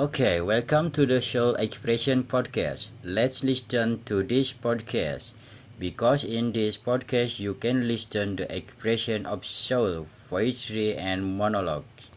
Okay, welcome to the Soul Expression Podcast. Let's listen to this podcast because in this podcast you can listen the expression of soul, poetry, and monologues.